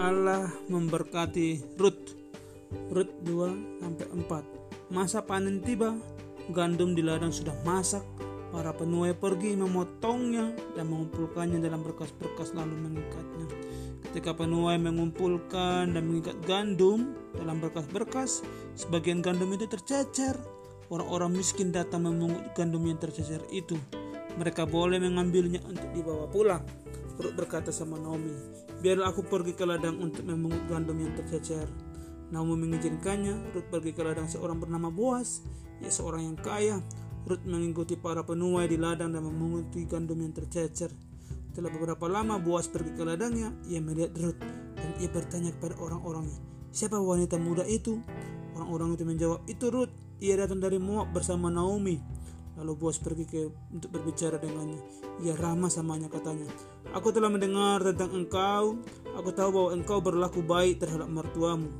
Allah memberkati Rut. Rut 2 sampai 4. Masa panen tiba, gandum di ladang sudah masak, para penuai pergi memotongnya dan mengumpulkannya dalam berkas-berkas lalu mengikatnya. Ketika penuai mengumpulkan dan mengikat gandum dalam berkas-berkas, sebagian gandum itu tercecer. Orang-orang miskin datang memungut gandum yang tercecer itu. Mereka boleh mengambilnya untuk dibawa pulang. Rut berkata sama Naomi, biarlah aku pergi ke ladang untuk memungut gandum yang tercecer. Naomi mengizinkannya, Rut pergi ke ladang seorang bernama Boas, ia seorang yang kaya. Rut mengikuti para penuai di ladang dan memunguti gandum yang tercecer. Setelah beberapa lama Boas pergi ke ladangnya, ia melihat Ruth dan ia bertanya kepada orang-orangnya, siapa wanita muda itu? Orang-orang itu menjawab, itu Ruth, ia datang dari Moab bersama Naomi. Lalu Boas pergi ke, untuk berbicara dengannya. Ia ramah samanya katanya, Aku telah mendengar tentang engkau, aku tahu bahwa engkau berlaku baik terhadap mertuamu.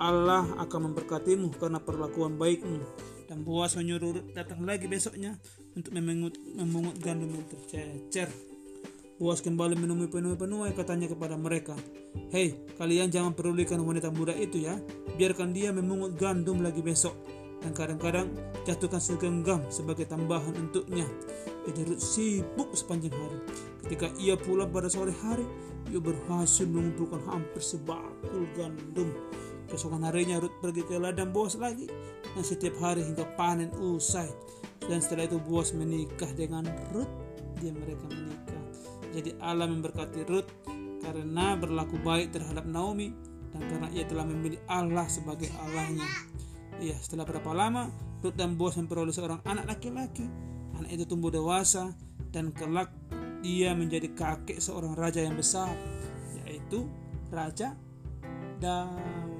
Allah akan memberkatimu karena perlakuan baikmu. Dan Boas menyuruh datang lagi besoknya untuk memungut, memungut gandum yang tercecer. Boas kembali menemui penuai-penuai katanya kepada mereka, Hei, kalian jangan pedulikan wanita muda itu ya, biarkan dia memungut gandum lagi besok. Dan kadang-kadang jatuhkan segenggam sebagai tambahan untuknya. Jadi Ruth sibuk sepanjang hari. Ketika ia pulang pada sore hari, ia berhasil mengumpulkan hampir sebakul gandum. Keesokan harinya Ruth pergi ke ladang Boas lagi dan setiap hari hingga panen usai. Dan setelah itu Boas menikah dengan Ruth. Dia mereka menikah. Jadi Allah memberkati Ruth karena berlaku baik terhadap Naomi dan karena ia telah memilih Allah sebagai Allahnya. Iya, setelah berapa lama Ruth dan Boaz memperoleh seorang anak laki-laki. Anak itu tumbuh dewasa dan kelak dia menjadi kakek seorang raja yang besar, yaitu Raja Daud.